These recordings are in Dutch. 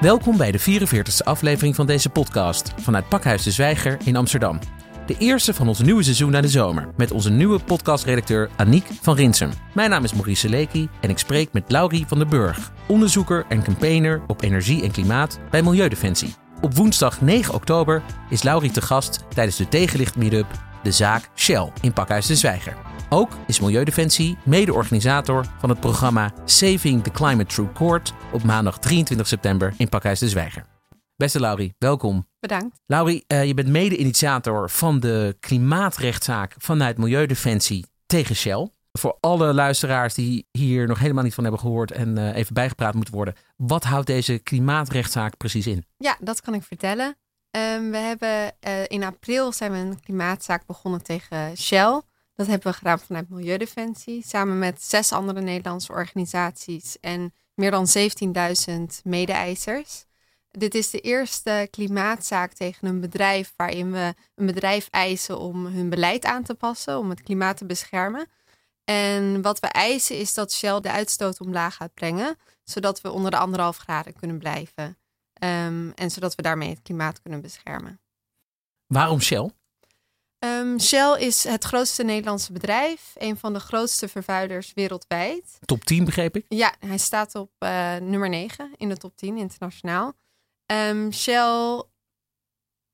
Welkom bij de 44e aflevering van deze podcast vanuit Pakhuis de Zwijger in Amsterdam. De eerste van ons nieuwe seizoen naar de zomer met onze nieuwe podcastredacteur Aniek van Rinsum. Mijn naam is Maurice Seleki en ik spreek met Laurie van den Burg, onderzoeker en campaigner op energie en klimaat bij Milieudefensie. Op woensdag 9 oktober is Laurie te gast tijdens de tegenlicht meetup De Zaak Shell in Pakhuis de Zwijger. Ook is Milieudefensie mede-organisator van het programma Saving the Climate Through Court op maandag 23 september in Pakhuis de Zwijger. Beste Laurie, welkom. Bedankt. Laurie, uh, je bent mede-initiator van de klimaatrechtszaak vanuit Milieudefensie tegen Shell. Voor alle luisteraars die hier nog helemaal niet van hebben gehoord en uh, even bijgepraat moeten worden. Wat houdt deze klimaatrechtszaak precies in? Ja, dat kan ik vertellen. Um, we hebben uh, in april zijn we een klimaatzaak begonnen tegen Shell. Dat hebben we gedaan vanuit Milieudefensie, samen met zes andere Nederlandse organisaties en meer dan 17.000 mede-eisers. Dit is de eerste klimaatzaak tegen een bedrijf waarin we een bedrijf eisen om hun beleid aan te passen, om het klimaat te beschermen. En wat we eisen is dat Shell de uitstoot omlaag gaat brengen, zodat we onder de anderhalf graden kunnen blijven. Um, en zodat we daarmee het klimaat kunnen beschermen. Waarom Shell? Um, Shell is het grootste Nederlandse bedrijf, een van de grootste vervuilers wereldwijd. Top 10 begreep ik? Ja, hij staat op uh, nummer 9 in de top 10 internationaal. Um, Shell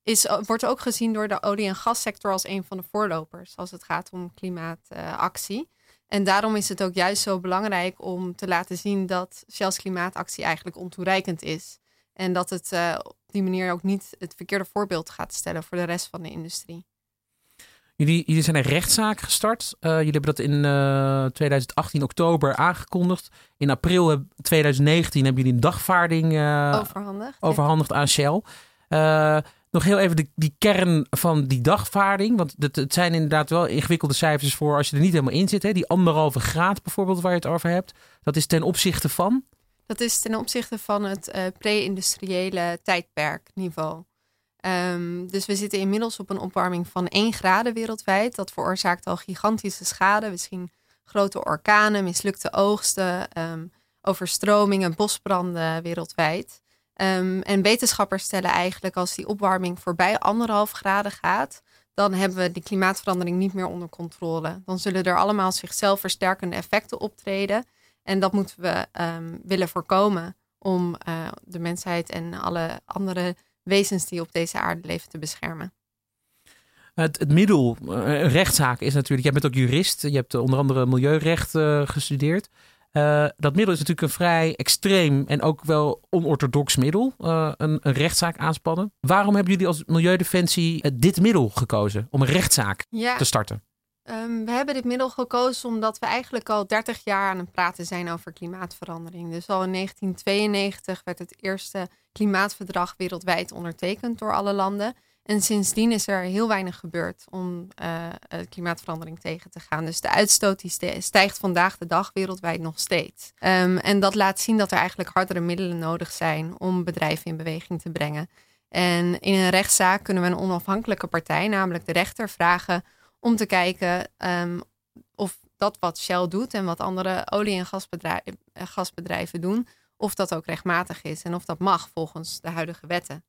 is, wordt ook gezien door de olie- en gassector als een van de voorlopers als het gaat om klimaatactie. Uh, en daarom is het ook juist zo belangrijk om te laten zien dat Shell's klimaatactie eigenlijk ontoereikend is. En dat het uh, op die manier ook niet het verkeerde voorbeeld gaat stellen voor de rest van de industrie. Jullie, jullie zijn een rechtszaak gestart. Uh, jullie hebben dat in uh, 2018 oktober aangekondigd. In april 2019 hebben jullie een dagvaarding uh, overhandigd, overhandigd aan Shell. nog heel even de, die kern van die dagvaarding. Want het, het, zijn inderdaad wel ingewikkelde cijfers voor als je er niet helemaal in zit. Hè? Die anderhalve graad bijvoorbeeld waar je het over hebt. Dat is ten opzichte van? Dat is ten opzichte van het pre-industriële tijdperkniveau. Um, dus we zitten inmiddels op een opwarming van 1 graden wereldwijd. Dat veroorzaakt al gigantische schade. Misschien grote orkanen, mislukte oogsten, um, overstromingen, bosbranden wereldwijd. Um, en wetenschappers stellen eigenlijk als die opwarming voorbij anderhalf graden gaat, dan hebben we die klimaatverandering niet meer onder controle. Dan zullen er allemaal zichzelf versterkende effecten optreden. En dat moeten we willen voorkomen om uh, de mensheid en alle andere wezens die op deze aarde leven te beschermen. Het, het middel, eh, een rechtszaak is natuurlijk, jij bent ook jurist, je hebt onder andere milieurecht uh, gestudeerd. Uh, dat middel is natuurlijk een vrij extreem en ook wel onorthodox middel, uh, een, een, rechtszaak aanspannen. Waarom hebben jullie als Milieudefensie dit middel gekozen om een rechtszaak ja. te starten? Um, we hebben dit middel gekozen omdat we eigenlijk al 30 jaar aan het praten zijn over klimaatverandering. Dus al in 1992 werd het eerste klimaatverdrag wereldwijd ondertekend door alle landen. En sindsdien is er heel weinig gebeurd om uh, klimaatverandering tegen te gaan. Dus de uitstoot die stijgt vandaag de dag wereldwijd nog steeds. Um, en dat laat zien dat er eigenlijk hardere middelen nodig zijn om bedrijven in beweging te brengen. En in een rechtszaak kunnen we een onafhankelijke partij, namelijk de rechter, vragen om te kijken um, of dat wat Shell doet en wat andere olie- en gasbedrijven, gasbedrijven doen, of dat ook rechtmatig is en of dat mag volgens de huidige wetten.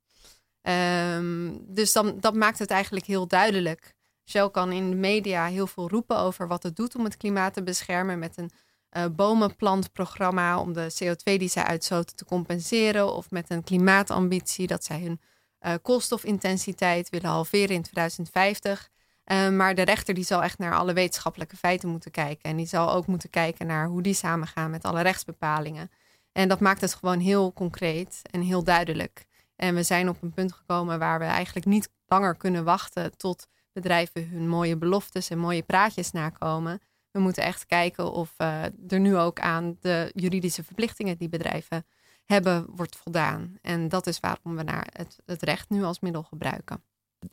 Um, dus dan, dat maakt het eigenlijk heel duidelijk. Shell kan in de media heel veel roepen over wat het doet om het klimaat te beschermen met een uh, bomenplantprogramma om de CO2 die zij uitstoten te compenseren of met een klimaatambitie dat zij hun uh, koolstofintensiteit willen halveren in 2050. Uh, maar de rechter die zal echt naar alle wetenschappelijke feiten moeten kijken. En die zal ook moeten kijken naar hoe die samengaan met alle rechtsbepalingen. En dat maakt het gewoon heel concreet en heel duidelijk. En we zijn op een punt gekomen waar we eigenlijk niet langer kunnen wachten tot bedrijven hun mooie beloftes en mooie praatjes nakomen. We moeten echt kijken of uh, er nu ook aan de juridische verplichtingen die bedrijven hebben, wordt voldaan. En dat is waarom we naar het, het recht nu als middel gebruiken.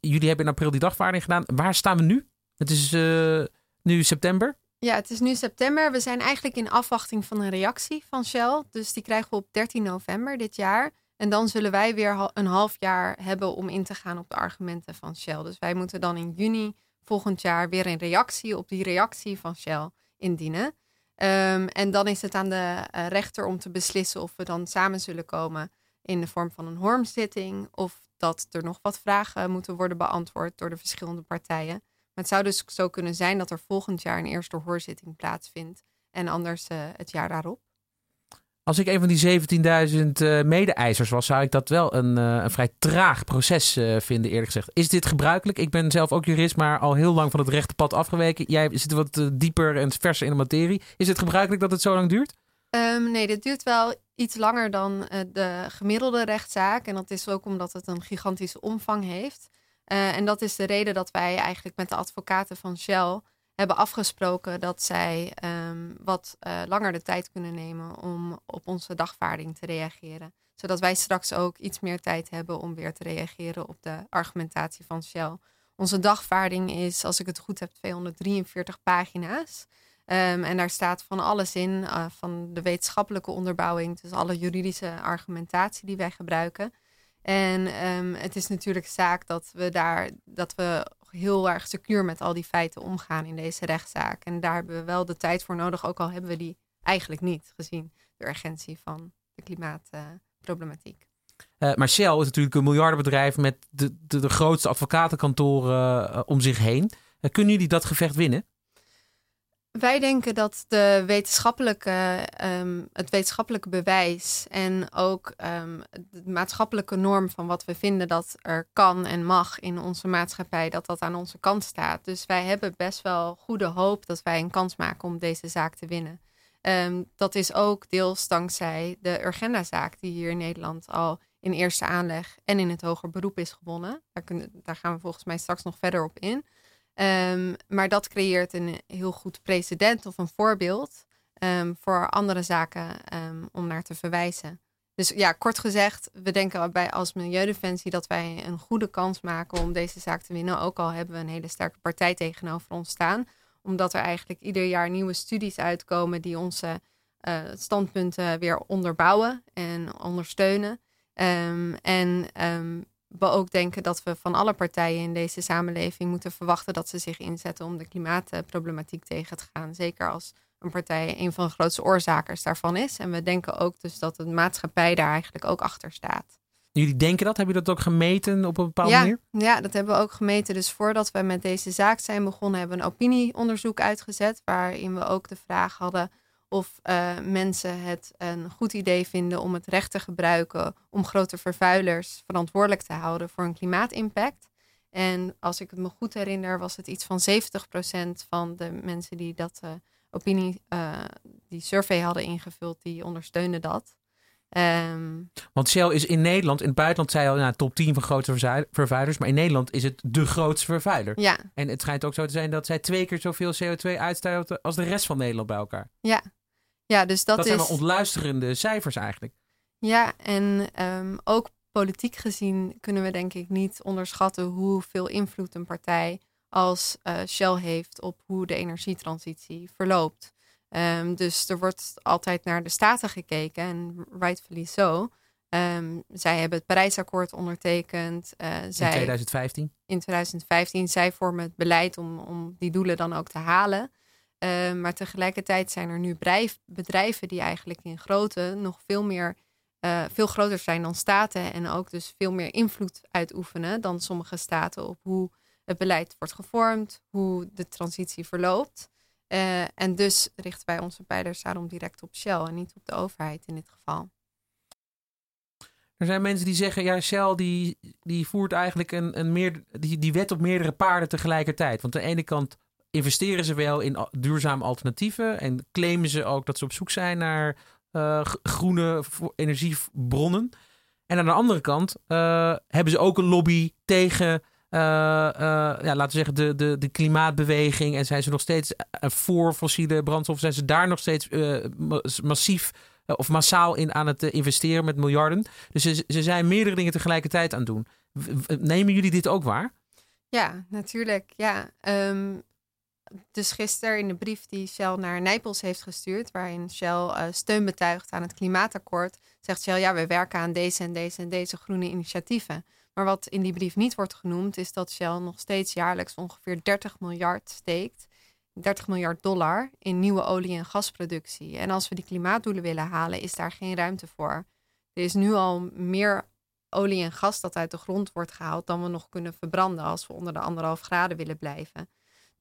Jullie hebben in april die dagvaarding gedaan. Waar staan we nu? Het is uh, nu september. Ja, het is nu september. We zijn eigenlijk in afwachting van een reactie van Shell. Dus die krijgen we op 13 november dit jaar. En dan zullen wij weer een half jaar hebben om in te gaan op de argumenten van Shell. Dus wij moeten dan in juni volgend jaar weer een reactie op die reactie van Shell indienen. Um, en dan is het aan de uh, rechter om te beslissen of we dan samen zullen komen in de vorm van een hoorzitting of dat er nog wat vragen moeten worden beantwoord door de verschillende partijen. Maar het zou dus zo kunnen zijn dat er volgend jaar een eerste hoorzitting plaatsvindt en anders uh, het jaar daarop. Als ik een van die 17.000 uh, mede-eisers was, zou ik dat wel een, een vrij traag proces vinden, eerlijk gezegd. Is dit gebruikelijk? Ik ben zelf ook jurist, maar al heel lang van het rechte pad afgeweken. Jij zit wat dieper en verser in de materie. Is het gebruikelijk dat het zo lang duurt? Um, nee, dit duurt wel iets langer dan de gemiddelde rechtszaak. En dat is ook omdat het een gigantische omvang heeft. en dat is de reden dat wij eigenlijk met de advocaten van Shell hebben afgesproken dat zij um, wat uh, langer de tijd kunnen nemen om op onze dagvaarding te reageren. Zodat wij straks ook iets meer tijd hebben om weer te reageren op de argumentatie van Shell. Onze dagvaarding is, als ik het goed heb, 243 pagina's. Um, en daar staat van alles in, uh, van de wetenschappelijke onderbouwing, dus alle juridische argumentatie die wij gebruiken. En um, het is natuurlijk zaak dat we daar dat we heel erg secuur met al die feiten omgaan in deze rechtszaak. En daar hebben we wel de tijd voor nodig, ook al hebben we die eigenlijk niet gezien de urgentie van de klimaatproblematiek. Uh, maar Shell is natuurlijk een miljardenbedrijf met de, de, grootste advocatenkantoren uh, om zich heen. Kunnen jullie dat gevecht winnen? Wij denken dat de wetenschappelijke, um, het wetenschappelijke bewijs en ook um, de maatschappelijke norm van wat we vinden dat er kan en mag in onze maatschappij, dat dat aan onze kant staat. Dus wij hebben best wel goede hoop dat wij een kans maken om deze zaak te winnen. Um, dat is ook deels dankzij de Urgenda-zaak die hier in Nederland al in eerste aanleg en in het hoger beroep is gewonnen. Daar, kunnen, daar gaan we volgens mij straks nog verder op in. Um, maar dat creëert een heel goed precedent of een voorbeeld um, voor andere zaken um, om naar te verwijzen. Dus ja, kort gezegd, we denken bij als Milieudefensie dat wij een goede kans maken om deze zaak te winnen. Ook al hebben we een hele sterke partij tegenover ons staan. Omdat er eigenlijk ieder jaar nieuwe studies uitkomen die onze uh, standpunten weer onderbouwen en ondersteunen. en we ook denken dat we van alle partijen in deze samenleving moeten verwachten dat ze zich inzetten om de klimaatproblematiek tegen te gaan. Zeker als een partij een van de grootste oorzakers daarvan is. En we denken ook dus dat de maatschappij daar eigenlijk ook achter staat. Jullie denken dat? Hebben jullie dat ook gemeten op een bepaalde ja, manier? Ja, dat hebben we ook gemeten. Dus voordat we met deze zaak zijn begonnen, hebben we een opinieonderzoek uitgezet. Waarin we ook de vraag hadden of uh, mensen het een goed idee vinden om het recht te gebruiken om grote vervuilers verantwoordelijk te houden voor een klimaatimpact. En als ik het me goed herinner, was het iets van 70% van de mensen die dat uh, opinie, uh, die survey hadden ingevuld, die ondersteunen dat. Um, Want Shell is in Nederland, in het buitenland zei al, nou, top 10 van grote vervuilers, maar in Nederland is het de grootste vervuiler. Ja. En het schijnt ook zo te zijn dat zij twee keer zoveel CO2 uitstoten als de rest van Nederland bij elkaar. Ja, ja, dus dat, dat is... zijn wel ontluisterende cijfers eigenlijk. Ja, en um, ook politiek gezien kunnen we denk ik niet onderschatten hoeveel invloed een partij als uh, Shell heeft op hoe de energietransitie verloopt. Um, dus er wordt altijd naar de staten gekeken en rightfully so. Um, zij hebben het Parijsakkoord ondertekend. Uh, zij, in 2015? In 2015. Zij vormen het beleid om, om die doelen dan ook te halen. Uh, maar tegelijkertijd zijn er nu bedrijven die eigenlijk in grootte nog veel meer, uh, veel groter zijn dan staten en ook dus veel meer invloed uitoefenen dan sommige staten op hoe het beleid wordt gevormd, hoe de transitie verloopt. Uh, en dus richten wij onze pijlers daarom direct op Shell en niet op de overheid in dit geval. Er zijn mensen die zeggen, ja, Shell die, die voert eigenlijk een, een meer, die, die wet op meerdere paarden tegelijkertijd. Want aan de ene kant investeren ze wel in duurzame alternatieven en claimen ze ook dat ze op zoek zijn naar uh, groene energiebronnen. En aan de andere kant uh, hebben ze ook een lobby tegen, uh, ja, laten we zeggen, de, de, de klimaatbeweging. En zijn ze nog steeds voor fossiele brandstoffen? Zijn ze daar nog steeds massief of massaal in aan het investeren met miljarden? Dus ze, ze zijn meerdere dingen tegelijkertijd aan het doen. Nemen jullie dit ook waar? Ja, natuurlijk. Ja, um, dus gisteren in de brief die Shell naar Nijpels heeft gestuurd, waarin Shell uh, steun betuigt aan het klimaatakkoord, zegt Shell ja, we werken aan deze en deze en deze groene initiatieven. Maar wat in die brief niet wordt genoemd, is dat Shell nog steeds jaarlijks ongeveer 30 miljard steekt, 30 miljard dollar in nieuwe olie- en gasproductie. En als we die klimaatdoelen willen halen, is daar geen ruimte voor. Er is nu al meer olie en gas dat uit de grond wordt gehaald dan we nog kunnen verbranden als we onder de anderhalf graden willen blijven.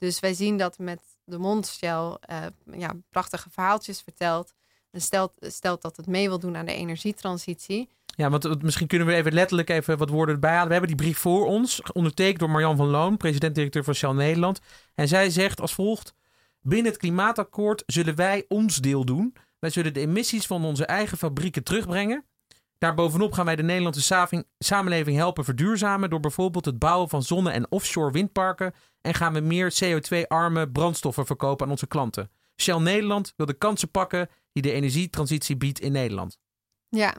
Dus wij zien dat met de mond Shell uh, ja, prachtige verhaaltjes vertelt. En stelt, stelt dat het mee wil doen aan de energietransitie. Ja, want misschien kunnen we even letterlijk even wat woorden erbij halen. We hebben die brief voor ons, ondertekend door Marjan van Loon, president-directeur van Shell Nederland. En zij zegt als volgt: Binnen het klimaatakkoord zullen wij ons deel doen. Wij zullen de emissies van onze eigen fabrieken terugbrengen. Daarbovenop gaan wij de Nederlandse samenleving helpen verduurzamen door bijvoorbeeld het bouwen van zonne- en offshore windparken en gaan we meer CO2-arme brandstoffen verkopen aan onze klanten. Shell Nederland wil de kansen pakken die de energietransitie biedt in Nederland. Ja,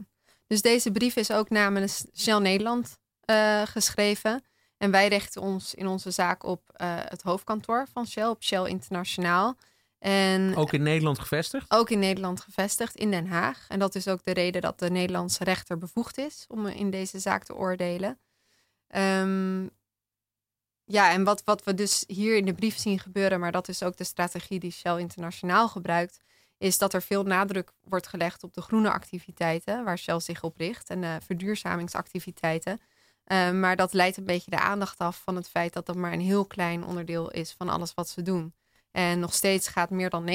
dus deze brief is ook namens Shell Nederland uh, geschreven. En wij richten ons in onze zaak op uh, het hoofdkantoor van Shell, op Shell Internationaal. En ook in Nederland gevestigd? Ook in Nederland gevestigd, in Den Haag. En dat is ook de reden dat de Nederlandse rechter bevoegd is om in deze zaak te oordelen. Um, ja, en wat, wat we dus hier in de brief zien gebeuren, maar dat is ook de strategie die Shell internationaal gebruikt, is dat er veel nadruk wordt gelegd op de groene activiteiten, waar Shell zich op richt, en de verduurzamingsactiviteiten. Uh, maar dat leidt een beetje de aandacht af van het feit dat dat maar een heel klein onderdeel is van alles wat ze doen. En nog steeds gaat meer dan 90%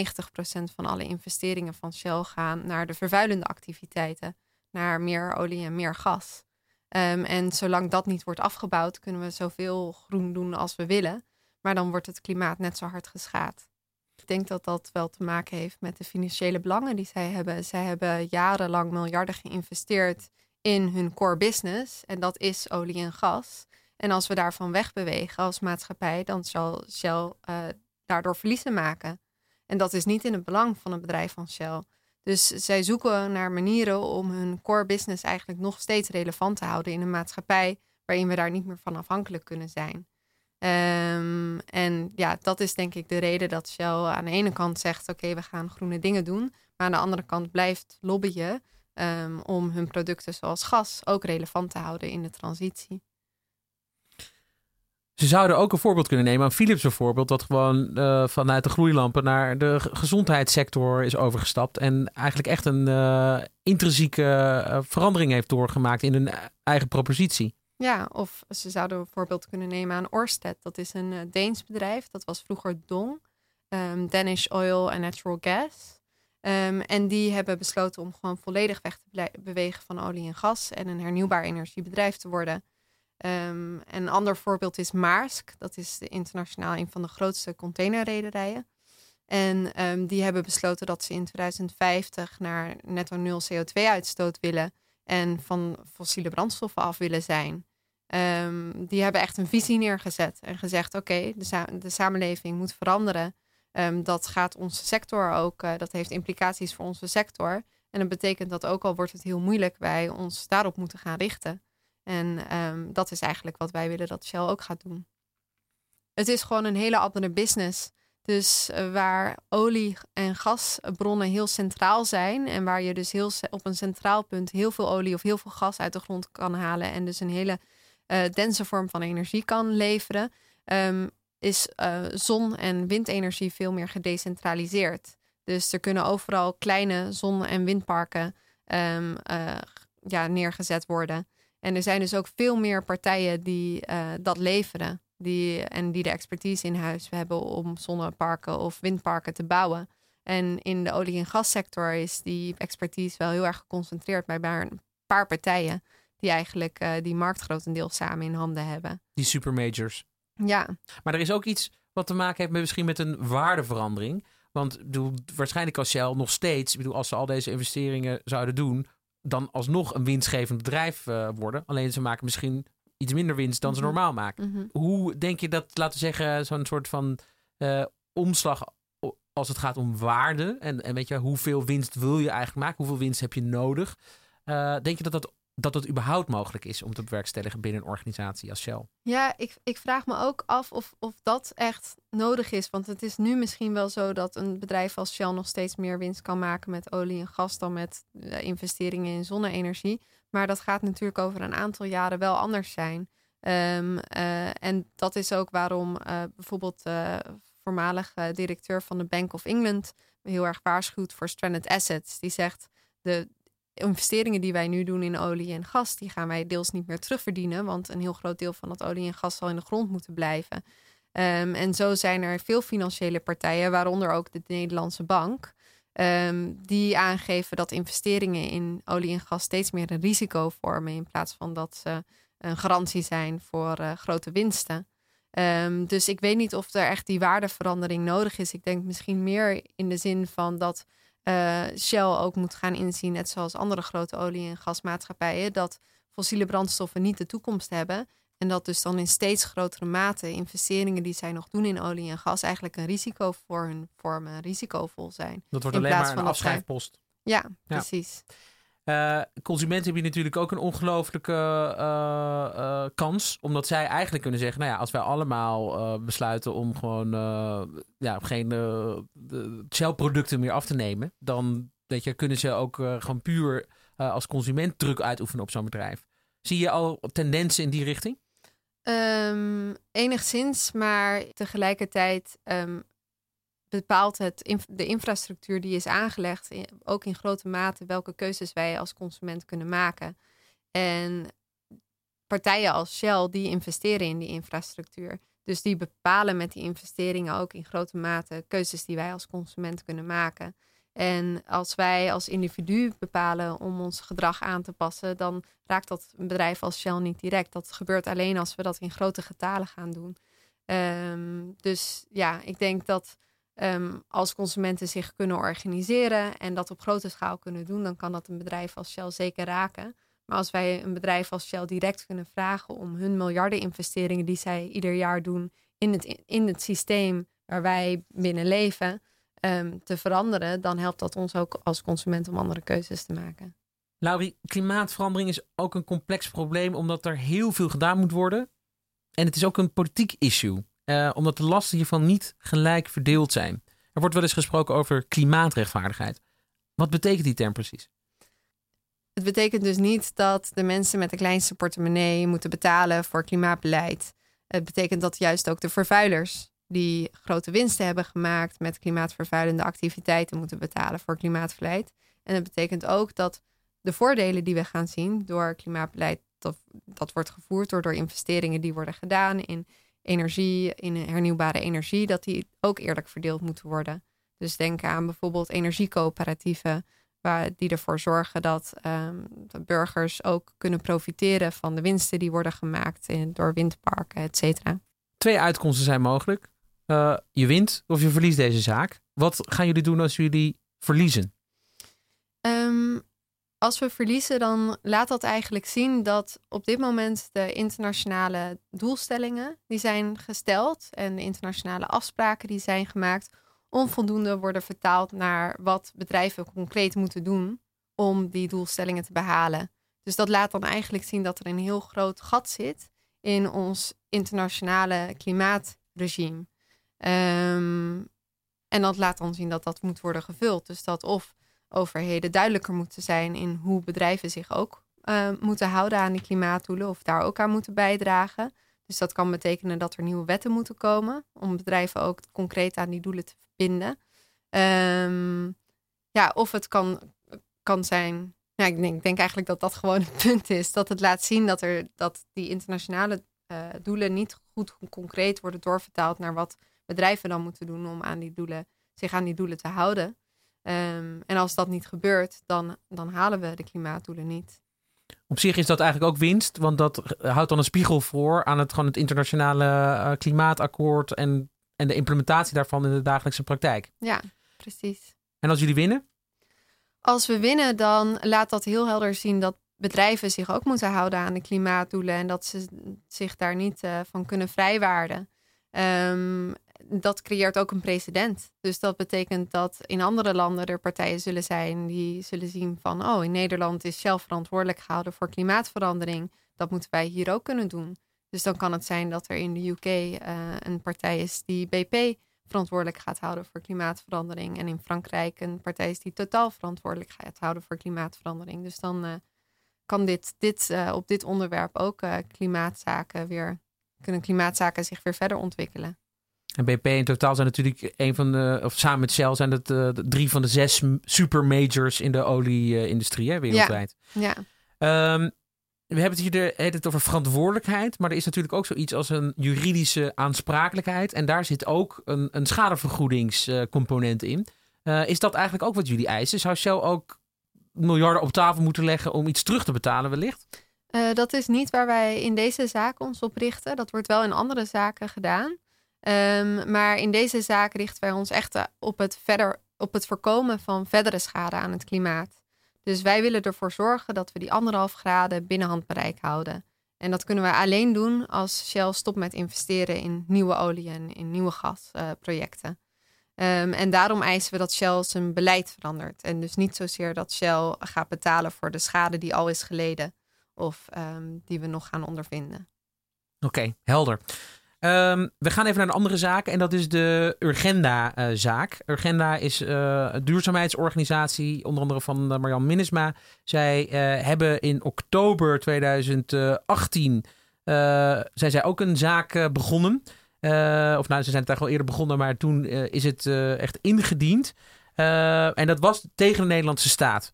van alle investeringen van Shell gaan naar de vervuilende activiteiten, naar meer olie en meer gas. Um, en zolang dat niet wordt afgebouwd, kunnen we zoveel groen doen als we willen. Maar dan wordt het klimaat net zo hard geschaad. Ik denk dat dat wel te maken heeft met de financiële belangen die zij hebben. Zij hebben jarenlang miljarden geïnvesteerd in hun core business. En dat is olie en gas. En als we daarvan wegbewegen als maatschappij, dan zal Shell uh, daardoor verliezen maken. En dat is niet in het belang van het bedrijf van Shell. Dus zij zoeken naar manieren om hun core business eigenlijk nog steeds relevant te houden in een maatschappij waarin we daar niet meer van afhankelijk kunnen zijn. Um, en ja, dat is denk ik de reden dat Shell aan de ene kant zegt: oké, we gaan groene dingen doen. Maar aan de andere kant blijft lobbyen um, om hun producten zoals gas ook relevant te houden in de transitie. Ze zouden ook een voorbeeld kunnen nemen aan Philips bijvoorbeeld, dat gewoon uh, vanuit de gloeilampen naar de gezondheidssector is overgestapt en eigenlijk echt een uh, intrinsieke uh, verandering heeft doorgemaakt in hun eigen propositie. Ja, of ze zouden een voorbeeld kunnen nemen aan Orsted. Dat is een Deens bedrijf, dat was vroeger Dong, um, Danish Oil and Natural Gas. Um, en die hebben besloten om gewoon volledig weg te bewegen van olie en gas en een hernieuwbaar energiebedrijf te worden. Um, een ander voorbeeld is Maersk. Dat is internationaal een van de grootste containerrederijen. En um, die hebben besloten dat ze in 2050 naar netto nul CO2-uitstoot willen en van fossiele brandstoffen af willen zijn. Um, die hebben echt een visie neergezet en gezegd: oké, de, sa de, samenleving moet veranderen. dat gaat onze sector ook, uh, dat heeft implicaties voor onze sector. En dat betekent dat ook al wordt het heel moeilijk, wij ons daarop moeten gaan richten. En um, dat is eigenlijk wat wij willen dat Shell ook gaat doen. Het is gewoon een hele andere business. Dus uh, waar olie- en gasbronnen heel centraal zijn en waar je dus heel op een centraal punt heel veel olie of heel veel gas uit de grond kan halen en dus een hele uh, dense vorm van energie kan leveren, um, is uh, zon- en windenergie veel meer gedecentraliseerd. Dus er kunnen overal kleine zon- en windparken um, ja, neergezet worden. En er zijn dus ook veel meer partijen die uh, dat leveren. Die, en die de expertise in huis hebben om zonneparken of windparken te bouwen. En in de olie- en gassector is die expertise wel heel erg geconcentreerd bij maar een paar partijen. Die eigenlijk uh, die markt grotendeels samen in handen hebben. Die supermajors. Ja. Maar er is ook iets wat te maken heeft met misschien met een waardeverandering. Want bedoel, waarschijnlijk als Shell nog steeds, bedoel, als ze al deze investeringen zouden doen, dan alsnog een winstgevend bedrijf uh, worden. Alleen ze maken misschien iets minder winst dan ze mhm. normaal maken. Mhm. Hoe denk je dat, laten we zeggen, zo'n soort van uh, omslag als het gaat om waarde en, en weet je, hoeveel winst wil je eigenlijk maken? Hoeveel winst heb je nodig? Uh, denk je dat dat dat het überhaupt mogelijk is om te bewerkstelligen binnen een organisatie als Shell. Ja, ik, ik vraag me ook af of, of dat echt nodig is. Want het is nu misschien wel zo dat een bedrijf als Shell nog steeds meer winst kan maken met olie en gas dan met uh, investeringen in zonne-energie. Maar dat gaat natuurlijk over een aantal jaren wel anders zijn. Um, uh, en dat is ook waarom uh, bijvoorbeeld de voormalige directeur van de Bank of England heel erg waarschuwt voor stranded assets. Die zegt de investeringen die wij nu doen in olie en gas, die gaan wij deels niet meer terugverdienen, want een heel groot deel van dat olie en gas zal in de grond moeten blijven. Ehm, en zo zijn er veel financiële partijen, waaronder ook de Nederlandse Bank, ehm, die aangeven dat investeringen in olie en gas steeds meer een risico vormen in plaats van dat ze een garantie zijn voor uh, grote winsten. Um, dus ik weet niet of er echt die waardeverandering nodig is. Ik denk misschien meer in de zin van dat uh, Shell ook moet gaan inzien, net zoals andere grote olie- en gasmaatschappijen, dat fossiele brandstoffen niet de toekomst hebben. En dat dus dan in steeds grotere mate investeringen die zij nog doen in olie en gas eigenlijk een risico voor hun vormen, risicovol zijn. Dat wordt alleen maar een afschrijfpost. Ja, precies. Uh, consumenten hebben natuurlijk ook een ongelooflijke uh, uh, kans. Omdat zij eigenlijk kunnen zeggen: Nou ja, als wij allemaal besluiten om gewoon ja, geen Shell-producten meer af te nemen. dan weet je, kunnen ze ook gewoon puur als consument druk uitoefenen op zo'n bedrijf. Zie je al tendensen in die richting? Um, enigszins, maar tegelijkertijd um, bepaalt het de infrastructuur die is aangelegd, ook in grote mate welke keuzes wij als consument kunnen maken. En partijen als Shell, die investeren in die infrastructuur. Dus die bepalen met die investeringen ook in grote mate keuzes die wij als consument kunnen maken. En als wij als individu bepalen om ons gedrag aan te passen, dan raakt dat een bedrijf als Shell niet direct. Dat gebeurt alleen als we dat in grote getalen gaan doen. Um, dus ja, ik denk dat Ehm, als consumenten zich kunnen organiseren en dat op grote schaal kunnen doen, dan kan dat een bedrijf als Shell zeker raken. Maar als wij een bedrijf als Shell direct kunnen vragen om hun miljarden investeringen die zij ieder jaar doen in het, in het systeem waar wij binnen leven, ehm, te veranderen, dan helpt dat ons ook als consument om andere keuzes te maken. Laurie, klimaatverandering is ook een complex probleem omdat er heel veel gedaan moet worden. En het is ook een politiek issue. Uh, omdat de lasten hiervan niet gelijk verdeeld zijn. Er wordt wel eens gesproken over klimaatrechtvaardigheid. Wat betekent die term precies? Het betekent dus niet dat de mensen met de kleinste portemonnee moeten betalen voor klimaatbeleid. Het betekent dat juist ook de vervuilers die grote winsten hebben gemaakt met klimaatvervuilende activiteiten moeten betalen voor klimaatbeleid. En het betekent ook dat de voordelen die we gaan zien door klimaatbeleid, dat, dat wordt gevoerd door, door investeringen die worden gedaan in energie, in hernieuwbare energie, dat die ook eerlijk verdeeld moeten worden. Dus denk aan bijvoorbeeld energiecoöperatieven, waar, die ervoor zorgen dat um, de burgers ook kunnen profiteren van de winsten die worden gemaakt in, door windparken, et cetera. Twee uitkomsten zijn mogelijk. Uh, je wint of je verliest deze zaak. Wat gaan jullie doen als jullie verliezen? Um, als we verliezen, dan laat dat eigenlijk zien dat op dit moment de internationale doelstellingen die zijn gesteld en de internationale afspraken die zijn gemaakt, onvoldoende worden vertaald naar wat bedrijven concreet moeten doen om die doelstellingen te behalen. Dus dat laat dan eigenlijk zien dat er een heel groot gat zit in ons internationale klimaatregime. Um, en dat laat dan zien dat dat moet worden gevuld. Dus dat of overheden duidelijker moeten zijn in hoe bedrijven zich ook uh, moeten houden aan die klimaatdoelen of daar ook aan moeten bijdragen. Dus dat kan betekenen dat er nieuwe wetten moeten komen om bedrijven ook concreet aan die doelen te verbinden. Um, ja, of het kan, kan zijn. Ja, ik, denk, denk eigenlijk dat dat gewoon het punt is. Dat het laat zien dat, er, dat die internationale uh, doelen niet goed concreet worden doorvertaald naar wat bedrijven dan moeten doen om aan die doelen, zich aan die doelen te houden. Um, en als dat niet gebeurt, dan, dan halen we de klimaatdoelen niet. Op zich is dat eigenlijk ook winst, want dat houdt dan een spiegel voor aan het, gewoon het internationale uh, klimaatakkoord en, en de implementatie daarvan in de dagelijkse praktijk. Ja, precies. En als jullie winnen? Als we winnen, dan laat dat heel helder zien dat bedrijven zich ook moeten houden aan de klimaatdoelen en dat ze zich daar niet uh, van kunnen vrijwaarden. Um, dat creëert ook een precedent. Dus dat betekent dat in andere landen er partijen zullen zijn die zullen zien van, oh, in Nederland is Shell verantwoordelijk gehouden voor klimaatverandering. Dat moeten wij hier ook kunnen doen. Dus dan kan het zijn dat er in de UK eh, een partij is die BP verantwoordelijk gaat houden voor klimaatverandering. En in Frankrijk een partij is die totaal verantwoordelijk gaat houden voor klimaatverandering. Dus dan uh, kan dit, dit uh, op dit onderwerp ook klimaatzaken weer, kunnen klimaatzaken zich weer verder ontwikkelen. En BP in totaal zijn natuurlijk een van de, of samen met Shell zijn het uh, drie van de zes super majors in de olie-industrie wereldwijd. Ja. Um, we hebben het hier de, het over verantwoordelijkheid, maar er is natuurlijk ook zoiets als een juridische aansprakelijkheid. En daar zit ook een, een schadevergoedingscomponent in. Uh, is dat eigenlijk ook wat jullie eisen? Zou Shell ook miljarden op tafel moeten leggen om iets terug te betalen wellicht? Uh, dat is niet waar wij in deze zaak ons op richten. Dat wordt wel in andere zaken gedaan. Um, maar in deze zaak richten wij ons echt op het, verder, op het voorkomen van verdere schade aan het klimaat. Dus wij willen ervoor zorgen dat we die anderhalf graden binnen handbereik houden. En dat kunnen we alleen doen als Shell stopt met investeren in nieuwe olie en in nieuwe gasprojecten. Uh, en daarom eisen we dat Shell zijn beleid verandert. En dus niet zozeer dat Shell gaat betalen voor de schade die al is geleden of um, die we nog gaan ondervinden. Oké, helder. Um, we gaan even naar een andere zaak en dat is de Urgenda-zaak. Uh, Urgenda is uh, een duurzaamheidsorganisatie, onder andere van uh, Marjan Minnesma. Zij hebben in oktober 2018 zijn zij ook een zaak begonnen. of nou, ze zijn het eigenlijk al eerder begonnen, maar toen is het echt ingediend. en dat was tegen de Nederlandse staat.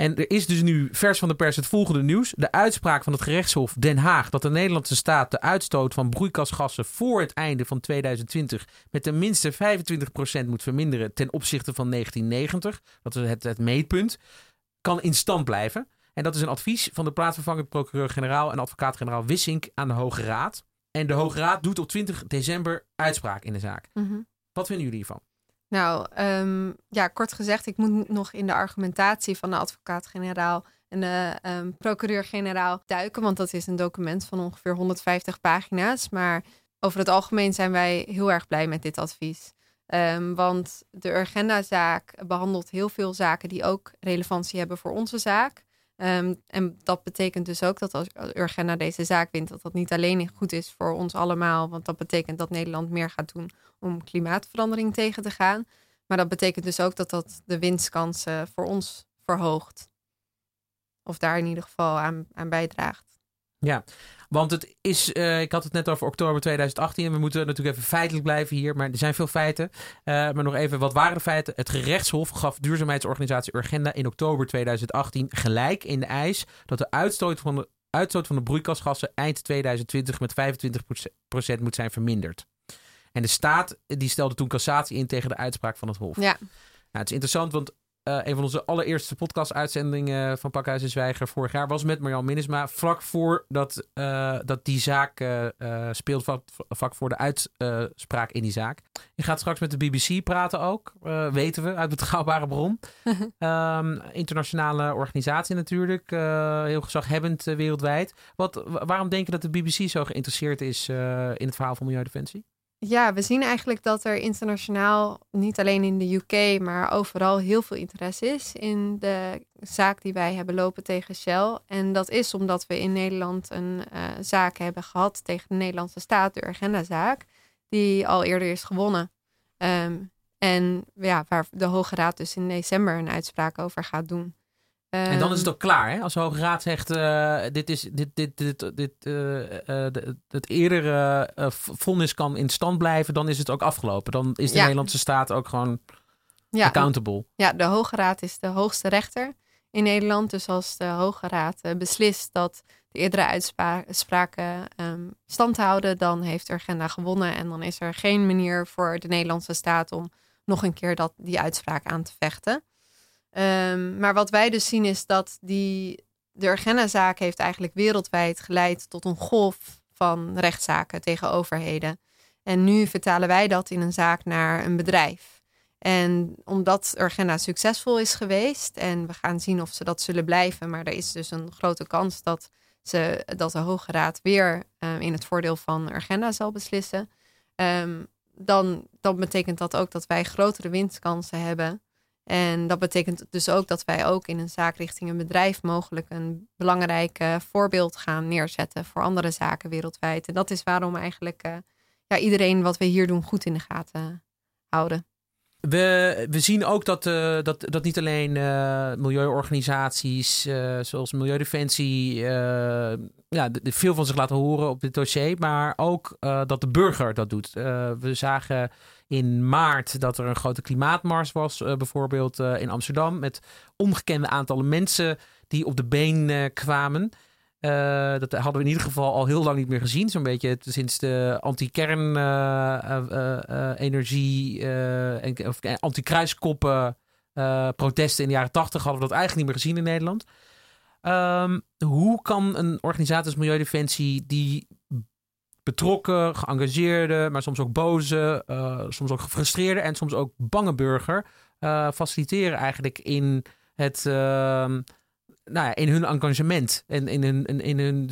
En er is dus nu vers van de pers het volgende nieuws. De uitspraak van het gerechtshof Den Haag dat de Nederlandse staat de uitstoot van broeikasgassen voor het einde van 2020 met tenminste 25% moet verminderen ten opzichte van 1990. Dat is het, het meetpunt. Kan in stand blijven. En dat is een advies van de plaatsvervangend procureur-generaal en advocaat-generaal Wissink aan de Hoge Raad. En de Hoge Raad doet op 20 december uitspraak in de zaak. Mm -hmm. Wat vinden jullie hiervan? Nou, um, ja, kort gezegd, ik moet nog in de argumentatie van de advocaat-generaal en de um, procureur-generaal duiken, want dat is een document van ongeveer 150 pagina's. Maar over het algemeen zijn wij heel erg blij met dit advies. Um, want de Urgenda-zaak behandelt heel veel zaken die ook relevantie hebben voor onze zaak. Um, en dat betekent dus ook dat als Urgenda deze zaak wint, dat dat niet alleen goed is voor ons allemaal. Want dat betekent dat Nederland meer gaat doen om klimaatverandering tegen te gaan. Maar dat betekent dus ook dat dat de winstkansen voor ons verhoogt. Of daar in ieder geval aan, aan bijdraagt. Ja, want het is, uh, ik had het net over oktober 2018 en we moeten natuurlijk even feitelijk blijven hier, maar er zijn veel feiten. Uh, maar nog even, wat waren de feiten? Het gerechtshof gaf duurzaamheidsorganisatie Urgenda in oktober 2018 gelijk in de eis dat de uitstoot van de, uitstoot van de broeikasgassen eind 2020 met 25% moet zijn verminderd. En de staat die stelde toen cassatie in tegen de uitspraak van het Hof. Ja. Nou, het is interessant, want uh, een van onze allereerste podcast-uitzendingen van Pakhuis en Zwijger vorig jaar was met Marjan Minnesma. Vlak voor dat, uh, dat die zaak uh, speelt, vlak, voor de uitspraak in die zaak. Je gaat straks met de BBC praten ook, weten we, uit betrouwbare bron. um, internationale organisatie natuurlijk, heel gezaghebbend wereldwijd. Wat, waarom denk je dat de BBC zo geïnteresseerd is in het verhaal van Milieudefensie? Ja, we zien eigenlijk dat er internationaal, niet alleen in de UK, maar overal heel veel interesse is in de zaak die wij hebben lopen tegen Shell. En dat is omdat we in Nederland een uh, zaak hebben gehad tegen de Nederlandse staat, de Urgenda-zaak, die al eerder is gewonnen. Um, en ja, waar de Hoge Raad dus in december een uitspraak over gaat doen en dan is het ehm, ook klaar, hè? Als de Hoge Raad zegt, uh, dit is, dit, dit, dit, dit, uh, uh, het eerdere vonnis kan in stand blijven, dan is het ook afgelopen. Dan is de Nederlandse staat ook gewoon ja, accountable. Ja, de Hoge Raad is de hoogste rechter in Nederland. Dus als de Hoge Raad beslist dat de eerdere uitspraken um, stand houden, dan heeft Urgenda gewonnen. En dan is er geen manier voor de Nederlandse staat om nog een keer dat, die uitspraak aan te vechten. Um, maar wat wij dus zien is dat die, de Urgenda-zaak heeft eigenlijk wereldwijd geleid tot een golf van rechtszaken tegen overheden. En nu vertalen wij dat in een zaak naar een bedrijf. En omdat Urgenda succesvol is geweest en we gaan zien of ze dat zullen blijven, maar er is dus een grote kans dat, ze, dat de Hoge Raad weer um, in het voordeel van Urgenda zal beslissen. Um, dan, dan betekent dat ook dat wij grotere winstkansen hebben en dat betekent dus ook dat wij ook in een zaak richting een bedrijf mogelijk een belangrijk voorbeeld gaan neerzetten voor andere zaken wereldwijd. En dat is waarom eigenlijk uh, ja, iedereen wat we hier doen goed in de gaten houden. We, we zien ook dat, uh, dat, dat niet alleen uh, milieuorganisaties uh, zoals Milieudefensie ja, veel van zich laten horen op dit dossier, maar ook dat de burger dat doet. we zagen in maart dat er een grote klimaatmars was, bijvoorbeeld in Amsterdam, met ongekende aantallen mensen die op de been kwamen. Uh, dat hadden we in ieder geval al heel lang niet meer gezien. Zo'n beetje sinds de anti-kernenergie uh, uh, en of anti-kruiskoppen protesten in de jaren tachtig hadden we dat eigenlijk niet meer gezien in Nederland. Um, hoe kan een organisatie als Milieudefensie die betrokken, geëngageerde, maar soms ook boze, soms ook gefrustreerde en soms ook bange burger faciliteren eigenlijk in het ehm, nou ja, in hun engagement en in hun, in, in, hun,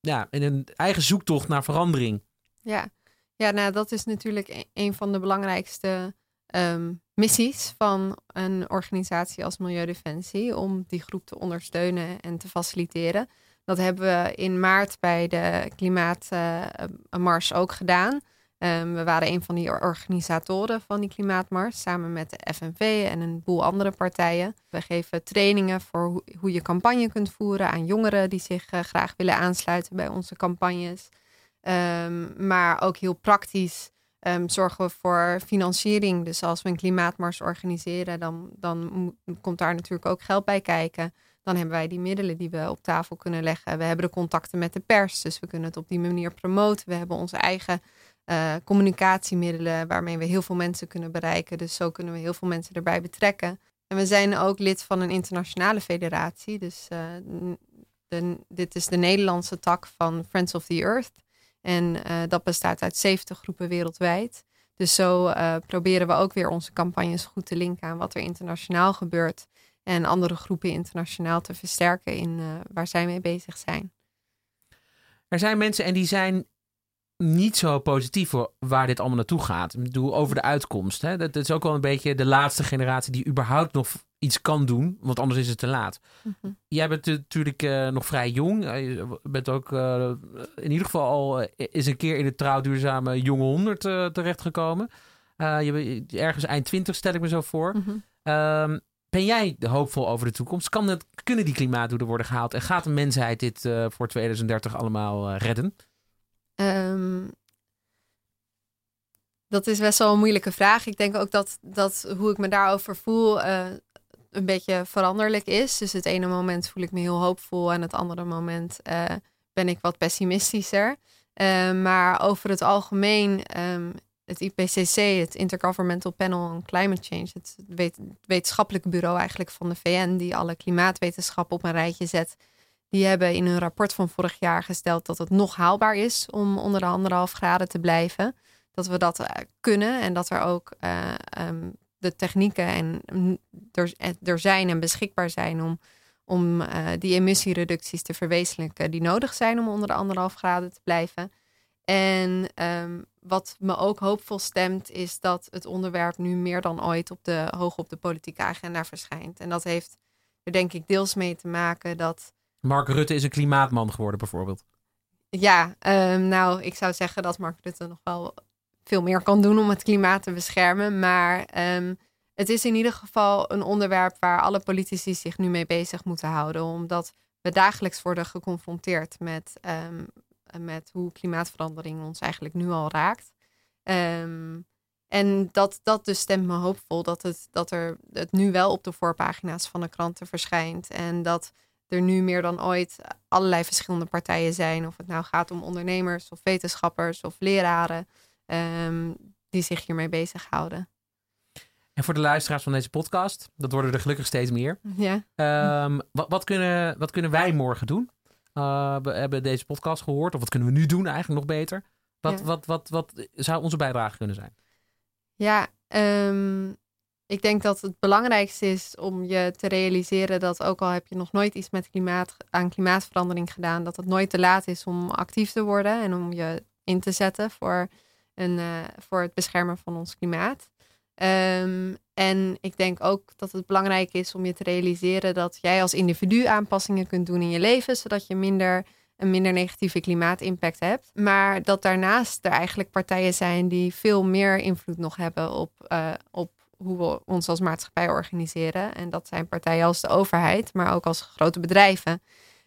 ja, in hun eigen zoektocht naar verandering. Ja, ja nou, dat is natuurlijk e-, een van de belangrijkste ehm, missies van een organisatie als Milieudefensie om die groep te ondersteunen en te faciliteren. Dat hebben we in maart bij de Klimaatmars ook gedaan. Um, we waren een van die organisatoren van die klimaatmars, samen met de FNV en een boel andere partijen. We geven trainingen voor hoe je campagne kunt voeren aan jongeren die zich uh, graag willen aansluiten bij onze campagnes. Um, maar ook heel praktisch um, zorgen we voor financiering. Dus als we een klimaatmars organiseren, dan, dan komt daar natuurlijk ook geld bij kijken. Dan hebben wij die middelen die we op tafel kunnen leggen. We hebben de contacten met de pers, dus we kunnen het op die manier promoten. We hebben onze eigen uh, communicatiemiddelen waarmee we heel veel mensen kunnen bereiken. Dus zo kunnen we heel veel mensen erbij betrekken. En we zijn ook lid van een internationale federatie. Dus de, dit is de Nederlandse tak van Friends of the Earth. En uh, dat bestaat uit 70 groepen wereldwijd. Dus zo proberen we ook weer onze campagnes goed te linken aan wat er internationaal gebeurt. En andere groepen internationaal te versterken in waar zij mee bezig zijn. Er zijn mensen en die zijn niet zo positief voor waar dit allemaal naartoe gaat. Ik bedoel, over de uitkomst. Hè? Dat, is ook wel een beetje de laatste generatie die überhaupt nog iets kan doen, want anders is het te laat. Mhm. Jij bent natuurlijk uh, nog vrij jong. Je bent ook uh, in ieder geval al uh, eens een keer in de trouwduurzame jonge honderd terechtgekomen. je bent ergens eind twintig, stel ik me zo voor. Mhm. Ehm, ben jij hoopvol over de toekomst? Kan het, kunnen die klimaatdoelen worden gehaald? En gaat de mensheid dit voor 2030 allemaal redden? Um, dat is best wel een moeilijke vraag. Ik denk ook dat, dat hoe ik me daarover voel uh, een beetje veranderlijk is. Dus het ene moment voel ik me heel hoopvol en het andere moment uh, ben ik wat pessimistischer. Uh, maar over het algemeen, um, het IPCC, het Intergovernmental Panel on Climate Change, het wetenschappelijke bureau eigenlijk van de VN, die alle klimaatwetenschappen op een rijtje zet, die hebben in hun rapport van vorig jaar gesteld dat het nog haalbaar is om onder de anderhalf graden te blijven. Dat we dat eh, kunnen en dat er ook uh, um, de technieken en, er, eh, er, zijn en beschikbaar zijn om, om die emissiereducties te verwezenlijken die nodig zijn om onder de anderhalf graden te blijven. En um, wat me ook hoopvol stemt, is dat het onderwerp nu meer dan ooit op de, hoog op de politieke agenda verschijnt. En dat heeft er denk ik deels mee te maken dat Mark Rutte is een klimaatman geworden, bijvoorbeeld. Ja, um, nou, ik zou zeggen dat Mark Rutte nog wel veel meer kan doen om het klimaat te beschermen. Maar um, het is in ieder geval een onderwerp waar alle politici zich nu mee bezig moeten houden. Omdat we dagelijks worden geconfronteerd met, um, met hoe klimaatverandering ons eigenlijk nu al raakt. en dat, dat dus stemt me hoopvol dat het, dat er het nu wel op de voorpagina's van de kranten verschijnt. En dat er nu meer dan ooit allerlei verschillende partijen zijn. Of het nou gaat om ondernemers of wetenschappers of leraren um, die zich hiermee bezighouden. En voor de luisteraars van deze podcast, dat worden er gelukkig steeds meer. Ja. Um, wat, wat, kunnen, wat kunnen wij morgen doen? Uh, we hebben deze podcast gehoord. Of wat kunnen we nu doen eigenlijk nog beter? Wat, wat, wat, wat, zou onze bijdrage kunnen zijn? Ja, um, ik denk dat het belangrijkste is om je te realiseren dat ook al heb je nog nooit iets met klimaat, aan klimaatverandering gedaan, dat het nooit te laat is om actief te worden en om je in te zetten voor, een, uh, voor het beschermen van ons klimaat. Um, en ik denk ook dat het belangrijk is om je te realiseren dat jij als individu aanpassingen kunt doen in je leven, zodat je minder een minder negatieve klimaatimpact hebt. Maar dat daarnaast er eigenlijk partijen zijn die veel meer invloed nog hebben op, uh, op hoe we ons als maatschappij organiseren. En dat zijn partijen als de overheid, maar ook als grote bedrijven.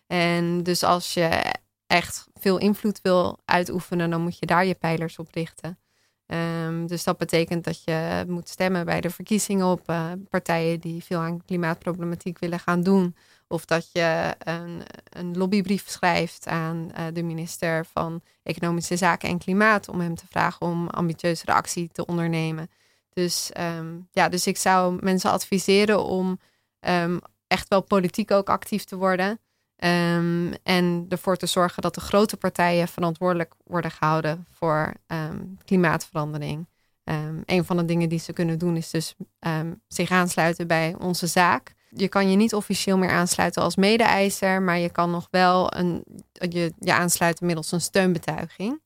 En dus als je echt veel invloed wil uitoefenen, dan moet je daar je pijlers op richten. Ehm, dus dat betekent dat je moet stemmen bij de verkiezingen op uh, partijen die veel aan klimaatproblematiek willen gaan doen. Of dat je een, een lobbybrief schrijft aan uh, de minister van Economische Zaken en Klimaat om hem te vragen om ambitieuzere actie te ondernemen. Dus, um, ja, dus ik zou mensen adviseren om um, echt wel politiek ook actief te worden. Um, en ervoor te zorgen dat de grote partijen verantwoordelijk worden gehouden voor um, klimaatverandering. Um, een van de dingen die ze kunnen doen is dus zich aansluiten bij onze zaak. Je kan je niet officieel meer aansluiten als mede-eiser, maar je kan nog wel een, je, je aansluiten middels een steunbetuiging.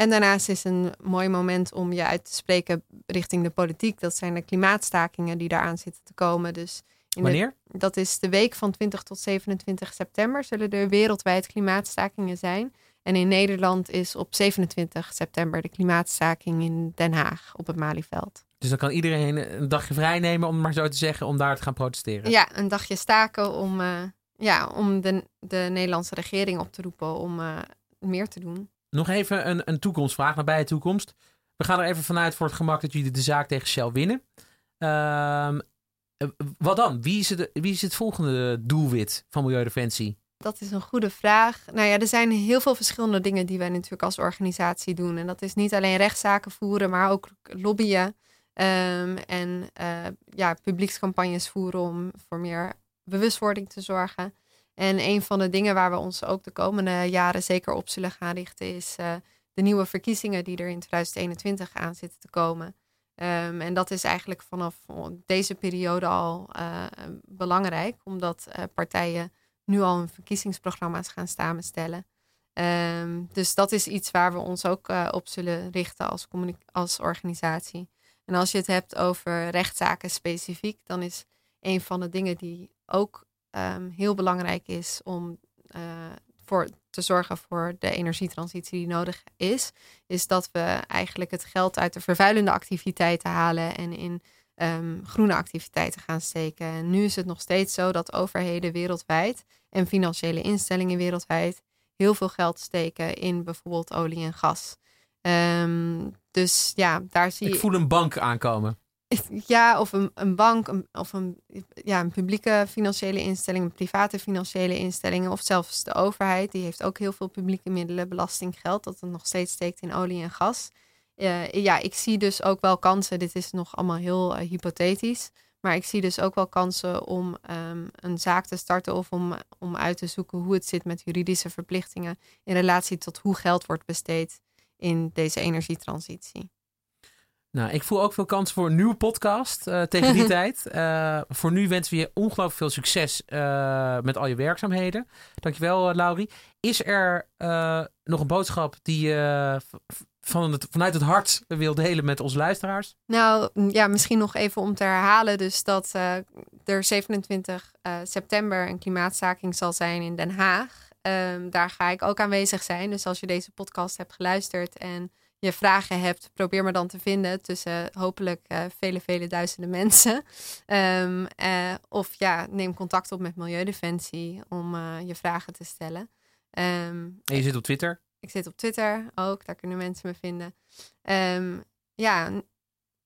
En daarnaast is een mooi moment om je uit te spreken richting de politiek. Dat zijn de klimaatstakingen die daaraan zitten te komen. Dus Wanneer? dat is de week van 20 tot 27 september. Zullen er wereldwijd klimaatstakingen zijn. En in Nederland is op 27 september de klimaatstaking in Den Haag op het Malieveld. Dus dan kan iedereen een dagje vrij nemen, om maar zo te zeggen, om daar te gaan protesteren. Ja, een dagje staken om, uh, ja, om de, de Nederlandse regering op te roepen om uh, meer te doen. Nog even een, een toekomstvraag, nabije toekomst. We gaan er even vanuit voor het gemak dat jullie de zaak tegen Shell winnen. Uh, eh, wat dan? Wie is, het, wie is het volgende doelwit van Milieudefensie? Dat is een goede vraag. Nou ja, er zijn heel veel verschillende dingen die wij natuurlijk als organisatie doen. En dat is niet alleen rechtszaken voeren, maar ook lobbyen. Um, en uh, ja, publiekscampagnes voeren om voor meer bewustwording te zorgen. En een van de dingen waar we ons ook de komende jaren zeker op zullen gaan richten, is uh, de nieuwe verkiezingen die er in 2021 aan zitten te komen. Um, en dat is eigenlijk vanaf deze periode al uh, belangrijk, omdat uh, partijen nu al hun verkiezingsprogramma's gaan samenstellen. Um, dus dat is iets waar we ons ook op zullen richten als, als organisatie. En als je het hebt over rechtszaken specifiek, dan is een van de dingen die ook um, heel belangrijk is om voor te zorgen voor de energietransitie die nodig is, is dat we eigenlijk het geld uit de vervuilende activiteiten halen en in um, groene activiteiten gaan steken. En nu is het nog steeds zo dat overheden wereldwijd en financiële instellingen wereldwijd heel veel geld steken in bijvoorbeeld olie en gas. Um, dus ja, daar zie. Ik voel een bank aankomen. Ja, of een, een bank, of een, ja, een publieke financiële instelling, een private financiële instellingen, of zelfs de overheid. Die heeft ook heel veel publieke middelen, belastinggeld, dat het nog steeds steekt in olie en gas. Uh, ja, ik zie dus ook wel kansen. Dit is nog allemaal heel uh, hypothetisch. Maar ik zie dus ook wel kansen om um, een zaak te starten of om, om uit te zoeken hoe het zit met juridische verplichtingen in relatie tot hoe geld wordt besteed in deze energietransitie. Nou, ik voel ook veel kans voor een nieuwe podcast uh, tegen die tijd. Uh, voor nu wensen we je ongelooflijk veel succes uh, met al je werkzaamheden. Dankjewel, Laurie. Is er nog een boodschap die je van het, vanuit het hart wil delen met onze luisteraars? Nou, ja, misschien nog even om te herhalen. Dus dat er 27 september een klimaatstaking zal zijn in Den Haag. Um, daar ga ik ook aanwezig zijn. Dus als je deze podcast hebt geluisterd en je vragen hebt, probeer me dan te vinden tussen hopelijk uh, vele, vele duizenden mensen. Um, uh, of ja, neem contact op met Milieudefensie om uh, je vragen te stellen. Um, en je zit op Twitter? Ik zit op Twitter ook, daar kunnen mensen me vinden. Um, ja,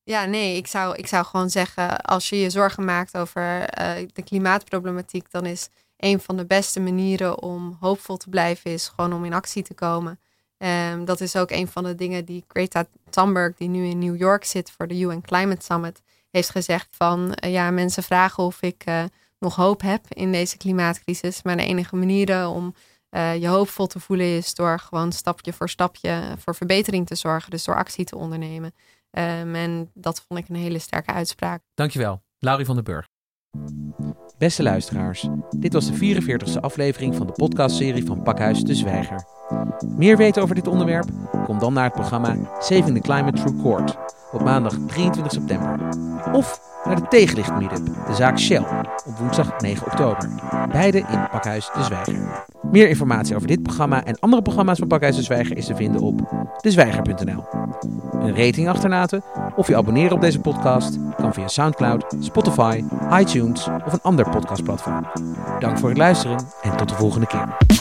ja, nee, ik zou, ik zou gewoon zeggen, als je je zorgen maakt over de klimaatproblematiek, dan is een van de beste manieren om hoopvol te blijven, is gewoon om in actie te komen. Um, dat is ook een van de dingen die Greta Thunberg, die nu in New York zit voor de UN Climate Summit, heeft gezegd van uh, ja, mensen vragen of ik uh, nog hoop heb in deze klimaatcrisis. Maar de enige manier om uh, je hoopvol te voelen is door gewoon stapje voor stapje voor verbetering te zorgen. Dus door actie te ondernemen. Um, en dat vond ik een hele sterke uitspraak. Dankjewel, Laurie van den Burg. Beste luisteraars, dit was de 44e aflevering van de podcastserie van Pakhuis de Zwijger. Meer weten over dit onderwerp? Kom dan naar het programma Saving the Climate Through Court op maandag 23 september. Of naar de Tegenlicht Meetup, de zaak Shell, op woensdag 9 oktober. Beide in Pakhuis de Zwijger. Meer informatie over dit programma en andere programma's van Pakhuis de Zwijger is te vinden op dezwijger.nl. Een rating achterlaten of je abonneren op deze podcast kan via Soundcloud, Spotify, iTunes of een ander podcastplatform. Dank voor het luisteren en tot de volgende keer.